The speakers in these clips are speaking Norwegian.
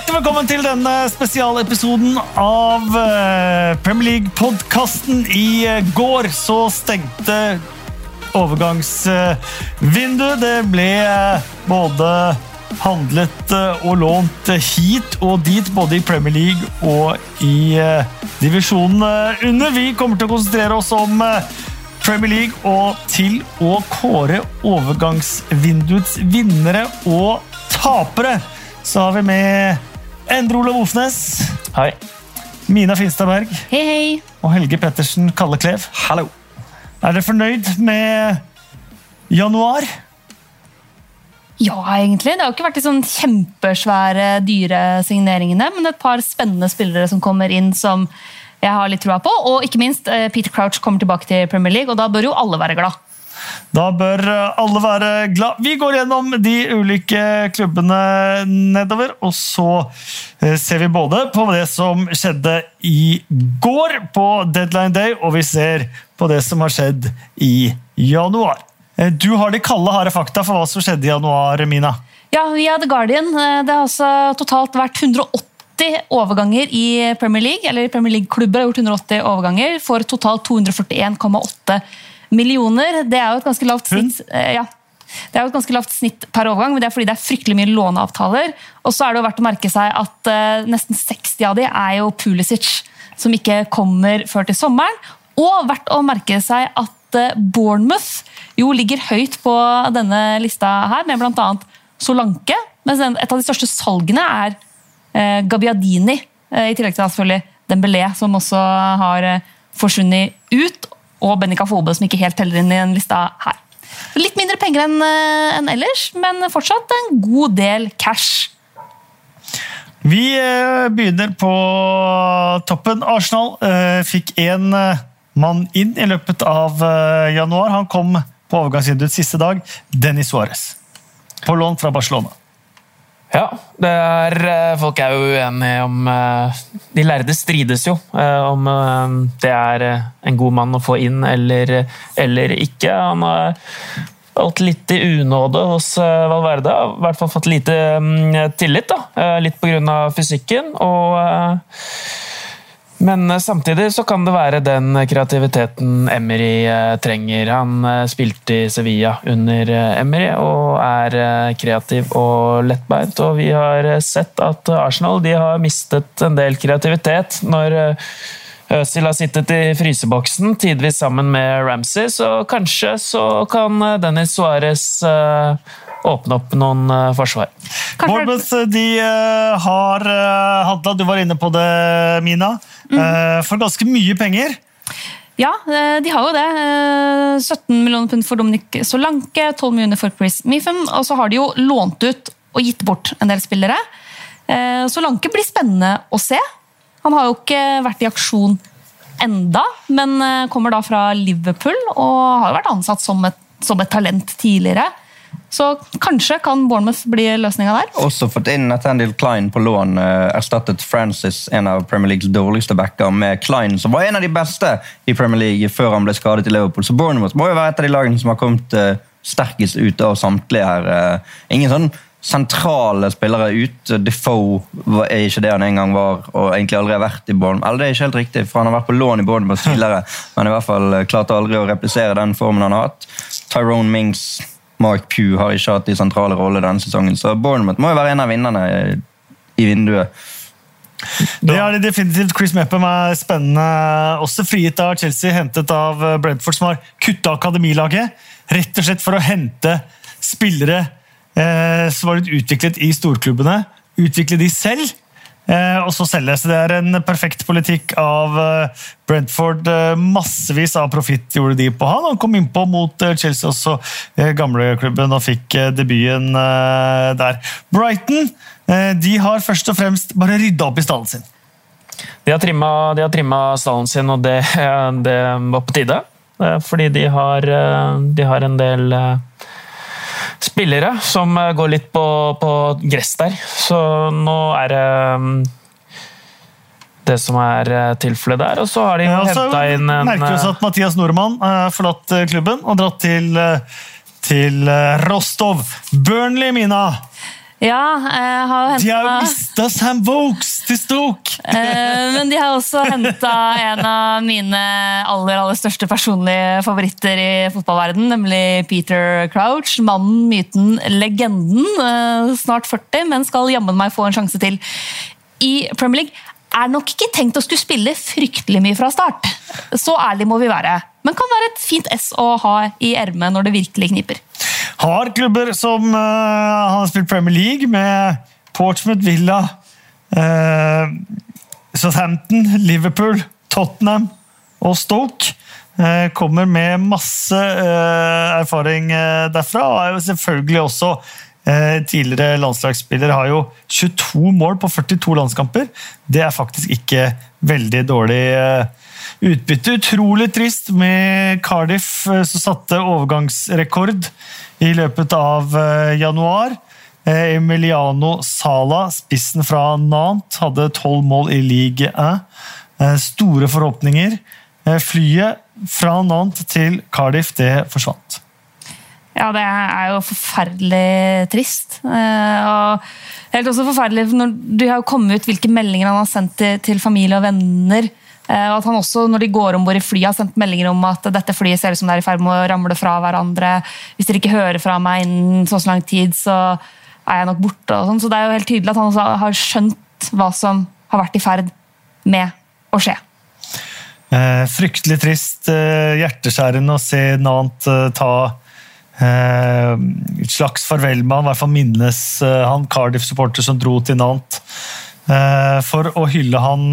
Hjertelig velkommen til denne spesialepisoden av eh, Premier League-podkasten. I eh, går så stengte overgangsvinduet. Det ble eh, både handlet og lånt hit og dit, både i Premier League og i divisjonen under. Vi kommer til å konsentrere oss om Premier League og til å kåre overgangsvinduets vinnere og tapere. Så har vi med Endre Olav Osnes. Hei. Mina Finstad Berg. Hei, hei. Og Helge Pettersen Kalle Klev. Hallo. Er dere fornøyd med januar? Ja, egentlig. Det har jo ikke vært de sånn kjempesvære, dyre signeringene, men et par spennende spillere som kommer inn som jeg har litt troa på. Og ikke minst, eh, Peter Crouch kommer tilbake til Premier League, og da bør jo alle være glad. Da bør alle være glad. Vi går gjennom de ulike klubbene nedover, og så eh, ser vi både på det som skjedde i går, på deadline day, og vi ser på det som har skjedd i januar. Eh, du har de kalde, harde fakta for hva som skjedde i januar, Mina. Ja, vi hadde Guardian. Eh, det har altså totalt vært 180 overganger i Premier League, eller Premier League-klubber har gjort 180 overganger for totalt 241,8 millioner. Det er jo et ganske lavt snitt. Eh, ja. Det er jo et ganske lavt snitt per overgang, men det er fordi det er fryktelig mye låneavtaler. Og så er det jo verdt å merke seg at uh, nesten 60 av de er jo Pulisic, som ikke kommer før til sommeren. Og verdt å merke seg at uh, Bournemouth jo ligger høyt på denne lista her, med bl.a. Solanke. Mens et av de største salgene er uh, Gabbiadini, i tillegg til selvfølgelig Dembélé, som også har forsvunnet ut og Bennika Fobe, som ikke helt teller inn i den lista her. Litt mindre penger enn eh, en ellers, men fortsatt en god del cash. Vi eh, begynner på toppen. Arsenal eh, fikk én mann inn i løpet av januar. Han kom på overgangsvinduets siste dag. Dennis Suárez. På lån fra Barcelona. Ja, er, eh, folk er jo uenige om eh, De lærde strides jo eh, om det er en god mann å få inn eller, eller ikke. Han har falt litt i unåde hos Valverde. Har i hvert fall fått lite mm, tillit. da, Litt pga. fysikken. og men eh, samtidig så kan det være den kreativiteten Emery eh, trenger. Han eh, spilte i Sevilla under Emery og er kreativ og lettbeint. Og vi har sett at Arsenal har mistet en del kreativitet når Øzil har sittet i fryseboksen, tidvis sammen med Ramsey, så kanskje så kan Dennis Suárez åpne opp noen forsvar. Bournemouth de har handla, du var inne på det, Mina. Mm. For ganske mye penger. Ja, eh, de har jo det. 17 eh, millioner pund for Dominic Solanke, 12 millioner for Chris Meefum. Og så har de jo lånt ut og gitt bort en del spillere. Solanke blir spennende å se. Han har jo ikke vært i aksjon enda, men kommer da fra Liverpool og har jo vært ansatt som et, som et talent tidligere. Så kanskje kan Bournemouth bli løsninga der. Også fått inn Nathaniel Klein på lån. Eh, erstattet Francis, en av Premier Leagues dårligste backer, med Klein, som var en av de beste i Premier League før han ble skadet i Liverpool. Så Bournemouth må jo være et av de lagene som har kommet uh, sterkest ut av samtlige her. Uh, ingen sånn sentrale spillere ut. Defoe er ikke det han en gang var, og egentlig aldri har vært i Bournemouth. Eller det er ikke helt riktig, for han har vært på lån i Bournemouth tidligere, men i hvert fall klarte aldri å replisere den formen han har hatt. Tyrone Mings Mark Pugh har ikke hatt de sentrale roller denne sesongen, så Bournemouth må jo være en av vinnerne i vinduet. Det er det definitivt. Chris Mepham er spennende. Også frigitt av Chelsea, hentet av Brentford, som har kutta akademilaget. Rett og slett for å hente spillere eh, som var utviklet i storklubbene. Utvikle de selv og så selges. Det er en perfekt politikk av eh, Brentford. Eh, massevis av profitt gjorde de på han. Han kom innpå mot Chelsea også, gamleklubben, og fikk debuten der. Brighton de har først og fremst bare rydda opp i stallen sin. De har trimma, stallen sin, og det, det, var på tide. Fordi de har, de har en del spillere som eh, går litt på, på gress der. Så nå er det mm, det som er eh, tilfellet der. Og så har de ja, henta inn en Merker oss at Mathias Nordmann har forlatt eh, klubben og dratt til, til Rostov. Burnley, Mina! Ja, jeg har jo De har jo mista Sam Vokes til Stoke! Eh, Men de har også henta en av mine aller aller største personlige favoritter i fotballverden, nemlig Peter Crouch. Mannen, myten, legenden. eh, Snart 40, men skal jammen meg få en sjanse til i Premier League. Er nok ikke tenkt å skulle spille fryktelig mye fra start. Så ærlig må vi være. Men kan være et fint S å ha i ermet når det virkelig kniper. Har klubber som uh, har spilt Premier League med Portsmouth, Villa, Southampton, Liverpool, Tottenham og Stoke. eh, kommer med masse eh, erfaring eh, derfra, og er jo selvfølgelig også eh, tidligere landslagsspiller. Har jo 22 mål på 42 landskamper. Det er faktisk ikke veldig dårlig eh, utbytte. Utrolig trist med Cardiff, eh, som satte overgangsrekord i løpet av eh, januar. Eh, Emiliano Sala, spissen fra Nantes, hadde tolv mål i league 1. Eh, Store forhåpninger. Eh, Flyet fra Nantes til Cardiff, det forsvant. Ja, det er jo forferdelig trist. Og helt også forferdelig når du har kommet ut hvilke meldinger han har sendt til, familie og venner. Og at han også, når de går om bord i flyet, har sendt meldinger om at dette flyet ser ut som det er i ferd med å ramle fra hverandre. Hvis dere ikke hører fra meg innen så lang tid, så er jeg nok borte. Og sånn. så det er jo helt tydelig at han har skjønt hva som har vært i ferd med å skje. Eh, fryktelig trist, eh, hjerteskjærende å se Nant eh, ta eh, et slags farvel med han, i hvert fall minnes eh, han Cardiff-supporter som dro til Nant eh, for å hylle han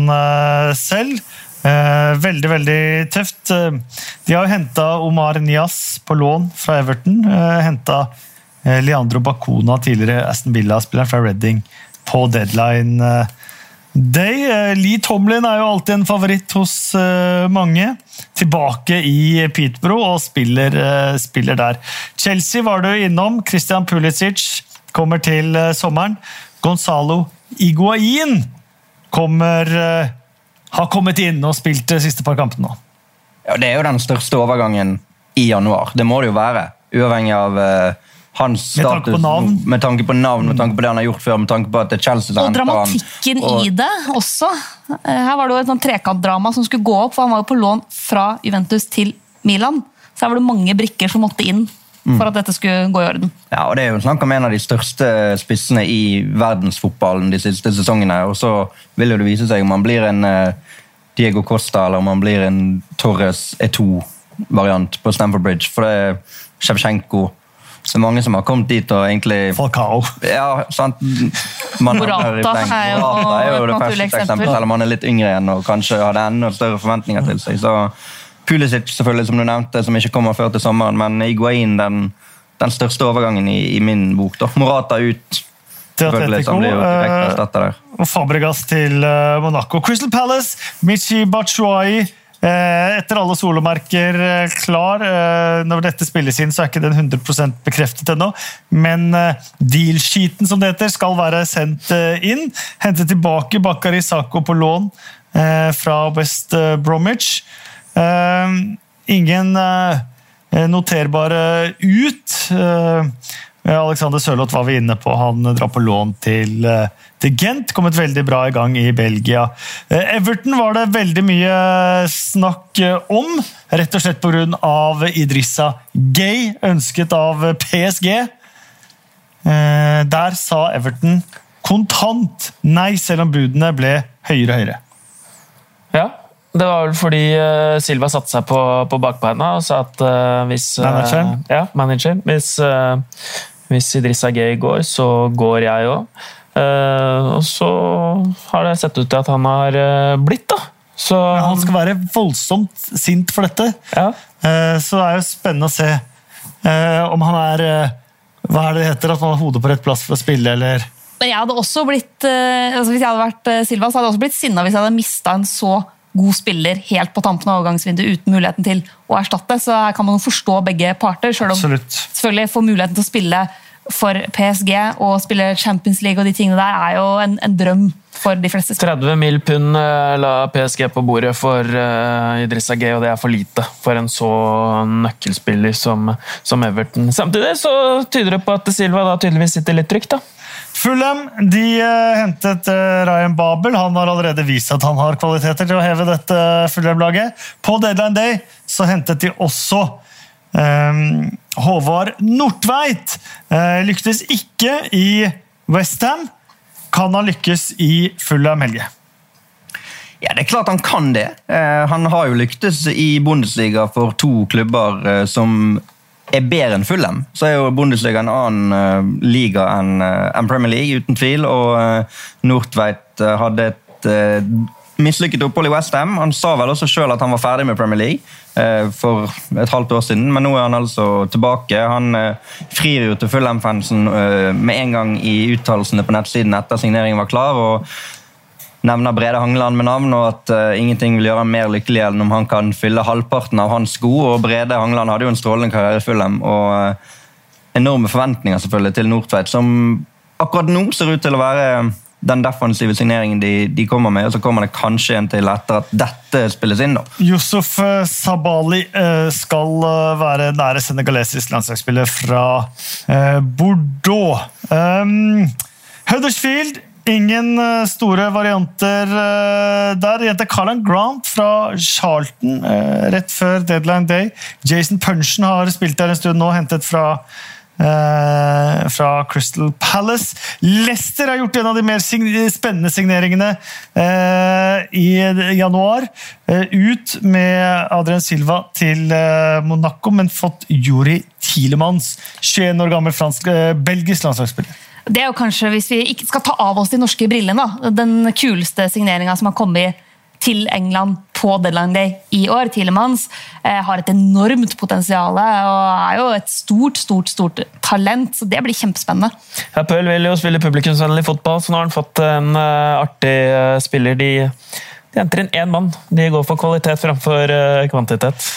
selv. Veldig, veldig tøft. De har henta Omar Nias på lån fra Everton. Henta Leandro Bacona, tidligere Aston Villa-spilleren fra Reading, på deadline. eh, Day. Eh, Lee Tomlin er jo alltid en favoritt hos eh, mange. Tilbake i Peterborough og spiller, eh, spiller der. Chelsea var du innom. Christian Pulisic kommer til eh, sommeren. Gonzalo Iguain kommer, eh, har kommet inn og spilt de siste par kampene nå. Ja, det er jo den største overgangen i januar. Det må det jo være. Uavhengig av eh, hans Med tanke på navn. Med tanke på navn, med tanke på det han har gjort før, med tanke på at det er Chelsea Og han. dramatikken Og- i det også. Eh, Her var det jo et sånn trekantdrama som skulle gå opp, for han var jo på lån fra Juventus til Milan. Så her var det mange brikker som måtte inn Mm. for at dette skulle gå i orden. Ja, og Det er jo snakk om en av de største spissene i verdensfotballen de siste sesongene. og Så vil jo det vise seg om han blir en eh, Diego Costa eller om han blir en Torres E2-variant på Stamford Bridge. For det er Sjevtsjenko. Er mange som har kommet dit og egentlig Falcao. Ja, sant. Man Morata er jo Morata er jo det første eksempel. eksempelet, selv om han er litt yngre igjen og kanskje hadde enda større forventninger til seg. Så Pulisic, selvfølgelig, som du nevnte, som ikke kommer før til sommeren, men Iguain den, den største overgangen i, i min bok. da. Morata ut, Til Atletico. eh. Og Fabregas til eh, Monaco. Crystal Palace, Michi Batshuayi. Eh, Etter alle solomerker eh, klar. Eh, Når dette spilles inn, så er ikke den 100 bekreftet ennå. Men deal-sheeten, som det heter, skal være sendt inn. Hente tilbake Bakari Sako på lån fra West Bromwich. Ingen noterbare ut. Alexander Sørloth var vi inne på. Han drar på lån til, eh, til Gent. Kommet veldig bra i gang i Belgia. Eh, Everton var det veldig mye snakk eh, om. Rett og slett pga. Idrissa Gay, ønsket av PSG. Eh, Der sa Everton kontant nei, selv om budene ble høyere og høyere. Ja, det var vel fordi eh, Silva satte seg på, på bakbeina og sa at uh, hvis eh, Manageren? Ja, manager. Hvis, uh, hvis Idrissa Gay går, så går jeg òg. Og så har det sett ut til at han har eh, blitt, da. Så Men han skal være voldsomt sint for dette. ja. Eh, Så det er jo spennende å se eh, om han er eh, Hva er det det heter? At han har hodet på rett plass for å spille, eller Men jeg hadde også blitt, eh, altså Hvis jeg hadde vært eh, Silva, så hadde jeg også blitt sinna hvis jeg hadde mista en så god spiller helt på tampen av overgangsvinduet uten muligheten til å erstatte. Så her kan man jo forstå begge parter. Selv om Absolutt. selvfølgelig får muligheten til å spille for PSG og spille Champions League og de tingene der er jo en, en drøm for de fleste. spillere. 30 mill. pund eh, la PSG på bordet for uh, Idrissa Gay, og det er for lite for en så nøkkelspiller som, som Everton. Samtidig så tyder det på at Silva da tydeligvis sitter litt trygt. da. Fulham de eh, hentet Ryan Babel. Han har allerede vist at han har kvaliteter til å heve dette Fulham-laget. På deadline day så hentet de også Håvard Nordtveit. Eh, lyktes ikke i Westham. Kan han lykkes i Fulham, Helge? Ja, Det er klart han kan det. Eh, han har jo lyktes i Bundesliga for to klubber eh, som er bedre enn Fulham, så er jo Bundesliga en annen liga enn Premier League, uten tvil. Og Nordtveit hadde et mislykket opphold i Westham. Han sa vel også sjøl at han var ferdig med Premier League for et halvt år siden, men nå er han altså tilbake. Han frir jo til Fulham-fansen med en gang i uttalelsene på nettsiden etter signeringen var klar. og nevner Brede Hangeland med navn, og at ingenting vil gjøre ham mer lykkelig enn om han kan fylle halvparten av hans sko. og Brede Hangeland hadde jo en strålende karriere i Fulham, og enorme forventninger selvfølgelig til Nordtveit, som akkurat nå ser ut til å være den defensive signeringen de, de, kommer med, og så kommer det kanskje en til etter at dette spilles inn. da. Yusuf eh, Sabali skal være nære senegalesisk landslagsspiller fra Bordeaux. Um, Huddersfield Ingen eh, store varianter eh, der. Jente Carlan Grant fra Charlton eh, rett før deadline day. Jason Punchen har spilt der en stund nå, hentet fra, fra Crystal Palace. Leicester har gjort en av de mer spennende signeringene i januar. ut med Adrian Silva til Monaco, men fått Juri Tilemanns, 21 år gammel fransk, belgisk landslagsspiller. Det er jo kanskje, hvis vi ikke skal ta av oss de norske brillene, den kuleste signeringa som har kommet til England på deadline day i år. Tilemanns eh, har et enormt potensial og er jo et stort stort, stort talent. så Det blir kjempespennende. Ja, Pøl vil jo spille publikumsvennlig fotball, så nå har han fått en uh, artig spiller. de de henter inn én mann. De går for kvalitet framfor eh, kvantitet.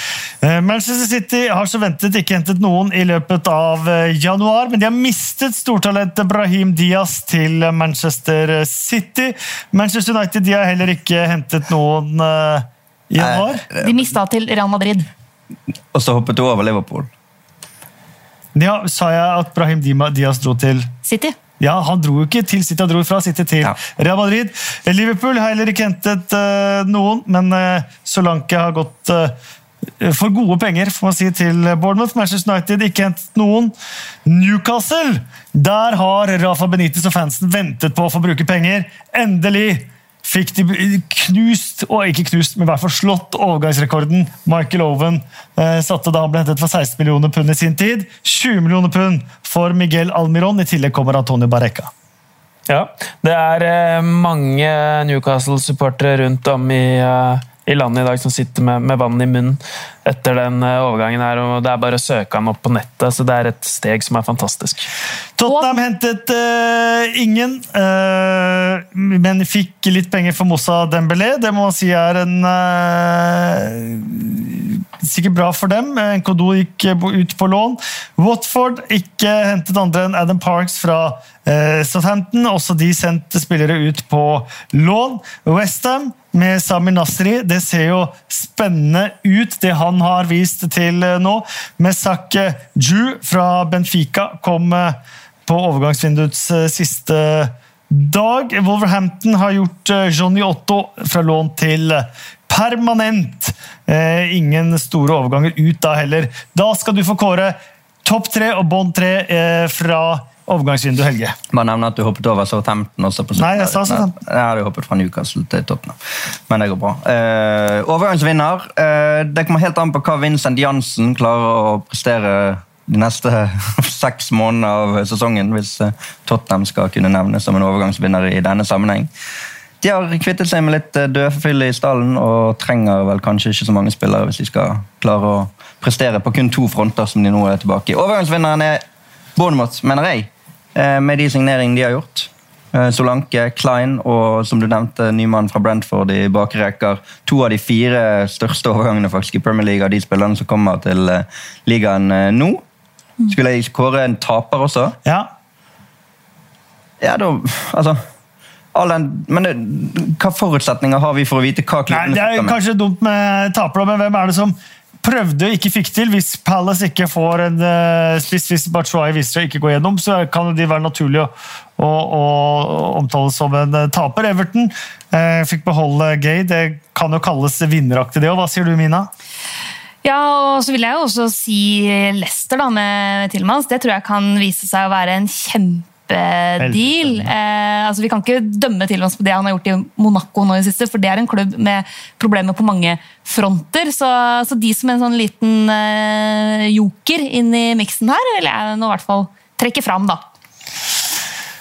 Eh, Manchester City har så ventet ikke hentet noen i løpet av eh, januar, men de har mistet stortalentet Brahim Diaz til Manchester City. Manchester United de har heller ikke hentet noen i januar. De mista til Real Madrid. Og så hoppet du over Liverpool. Ja, Sa jeg at Brahim Diaz dro til City? Ja, Han dro jo ikke til City, han dro fra City til ja. Real Madrid. Liverpool har heller ikke hentet uh, noen, men uh, Solanke har gått uh, for gode penger får man si, til Bournemouth. Manchester United ikke hentet noen. Newcastle! Der har Rafa Benitez og fansen ventet på å få bruke penger. Endelig! Fikk de knust, og ikke knust, men i hvert fall slått overgangsrekorden. Michael Owen eh, satte da han ble hentet for 16 millioner pund i sin tid. 20 millioner pund for Miguel Almiron. I tillegg kommer Antonio Barreca. Ja, det er eh, mange Newcastle-supportere rundt om i eh, i landet i dag som sitter med, med vann i munnen etter den eh, overgangen. her, og Det er bare å søke ham opp på nettet. så Det er et steg som er fantastisk. Tottenham hentet uh, ingen, uh, men fikk litt penger for Moussa Dembélé. Det må man si er en uh, Sikkert bra for dem. Nkodo gikk ut på lån. Watford ikke hentet andre enn Adam Parks fra Southampton. Også de sendte spillere ut på lån. Westham med Sami Nasri. Det ser jo spennende ut, det han har vist til eh, nå. Mesak Ju fra Benfica kom på overgangsvinduets siste siste dag. Wolverhampton har gjort Johnny Otto fra lån til permanent. Ingen store overganger ut da heller. Da skal du få kåre topp tre og bånd tre fra overgangsvindu, Helge. Bare nevne at du hoppet over Southampton også. på Nei, jeg sa Southampton. Jeg hadde hoppet fra Newcastle til Tottenham, men det går bra. Uh, overgangsvinner. Uh, det kommer helt an på hva Vincent Jansen klarer å prestere de neste seks månedene av sesongen, hvis uh, Tottenham skal kunne nevnes som en overgangsvinner i denne sammenheng. De har kvittet seg med litt dødfylle i stallen og trenger vel kanskje ikke så mange spillere hvis de skal klare å prestere på kun to fronter som de nå er tilbake i. Overgangsvinneren er Bournemouth, mener jeg. Eh, med de signeringene de har gjort. Eh, Solanke, Klein og som du nevnte, nymann fra Brentford i bakre rekker. To av de fire største overgangene faktisk i Premier League av de spillerne som kommer til eh, ligaen nå. Skulle jeg kåre en taper også? Ja. Ja, da Altså den, men det, Hva forutsetninger har vi for å vite hva klubbene Det er kanskje dumt med tapere, men hvem er det som prøvde og ikke fikk til. Hvis Palace ikke får en uh, spiss, hvis Batshuayi viser seg ikke gå gjennom, så kan de være naturlig å, å, å omtale som en uh, taper. Everton uh, fikk beholde Gay. Det kan jo kalles vinneraktig, det òg. Hva sier du, Mina? Ja, og så vil jeg jo også si Lester da, med Tilmans. Det tror jeg kan vise seg å være en kjempe kjempedeal. Eh, altså, vi kan ikke dømme Tilmans på det han har gjort i Monaco nå i siste, for det er en klubb med problemer på mange fronter. Så, så de som en sånn liten eh, joker inn i miksen her, vil jeg nå i hvert fall trekke fram, da.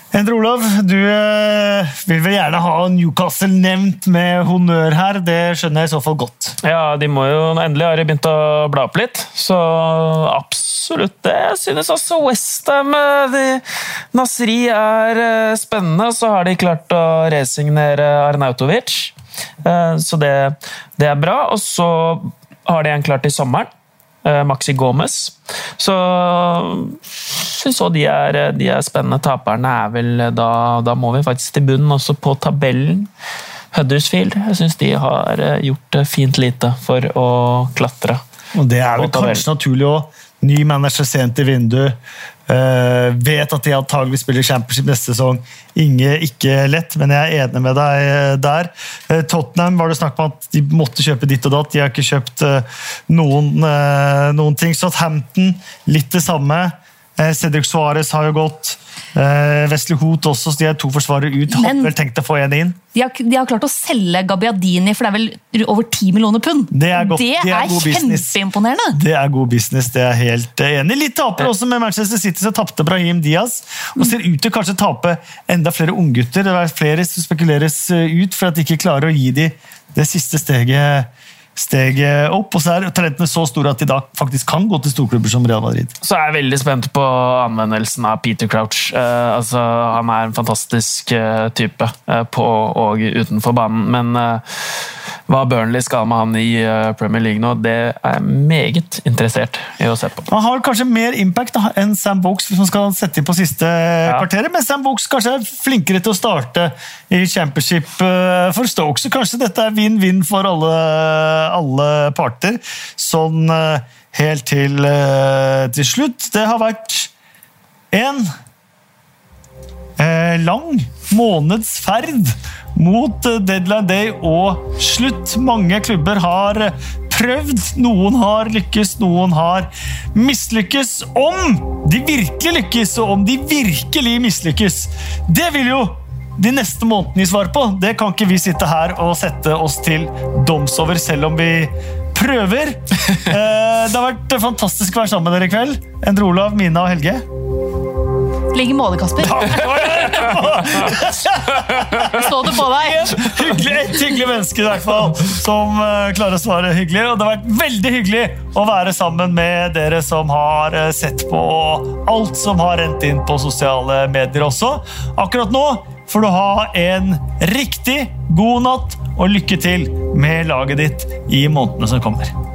Endre Olav, du eh, vil vel gjerne ha Newcastle nevnt med honnør her. Det skjønner jeg i så fall godt. Ja, de må jo Endelig har de begynt å bla opp litt, så absolutt det. Jeg synes også Westham eh, Nasri er eh, spennende. Så har de klart å resignere Arnautovic, så det, det er bra. Og så har de en klart i sommeren. Maxi Gomez. Så syns òg de, de, er spennende. Taperne er vel da Da må vi faktisk til bunnen, også på tabellen. Huddersfield jeg syns de har eh, gjort fint lite for å klatre. Og Det er vel kanskje naturlig òg. Ny manager sent i vinduet. Uh, vet at de antagelig spiller championship neste sesong. Inge, ikke lett, men jeg er enig med deg uh, der. Uh, Tottenham var det snakk om at de måtte kjøpe ditt og datt. De har ikke kjøpt noen, noen ting. Southampton, litt det samme. Cedric Suárez har jo gått. Uh, Wesley Hoot også, så de er to forsvarere ut. Hadde vel tenkt å få en inn. De har, de har, klart å selge Gabbiadini for det er vel over 10 millioner pund. Det er, godt, det det er, er kjempeimponerende! Det er god business, det er helt enig. Litt taper også med Manchester City, som tapte Brahim Diaz. Og ser ut til kanskje tape enda flere unggutter. Det er flere som spekuleres eh, ut for at de ikke klarer å gi dem det siste steget steget opp. Og så er talentene så store at de da faktisk kan gå til storklubber som Real Madrid. Så er jeg veldig spent på anvendelsen av Peter Crouch. Uh, altså, han er en fantastisk uh, type uh, på og utenfor banen, men hva Burnley skal med han i Premier League nå, det er jeg meget interessert i å se på. Han har kanskje mer impact da, enn Sam hvis man skal sette inn på siste ja. kvarteret, men Sam Vokes kanskje er flinkere til å starte i championship for Stoke, så kanskje dette er vinn-vinn for alle alle parter. Sånn eh, helt til, eh, til slutt. Det har vært en eh, lang måneds ferd mot deadline day og slutt. Mange klubber har prøvd. Noen har lykkes, noen har mislykkes. Om de virkelig lykkes, og om de virkelig mislykkes, det vil jo de neste månedene gi svar på. Det kan ikke vi sitte her og sette oss til doms over, selv om vi prøver. Eh, det har vært fantastisk å være sammen med dere i kveld. Endre Olav, Mina og Helge. Ligger måle, Kasper. Så det på deg. Hyggelig, et hyggelig menneske i hvert fall, som uh, klarer å svare hyggelig. Og det har vært veldig hyggelig å være sammen med dere som har uh, sett på alt som har rent inn på sosiale medier også. Akkurat nå får du ha en riktig god natt og lykke til med laget ditt i månedene som kommer.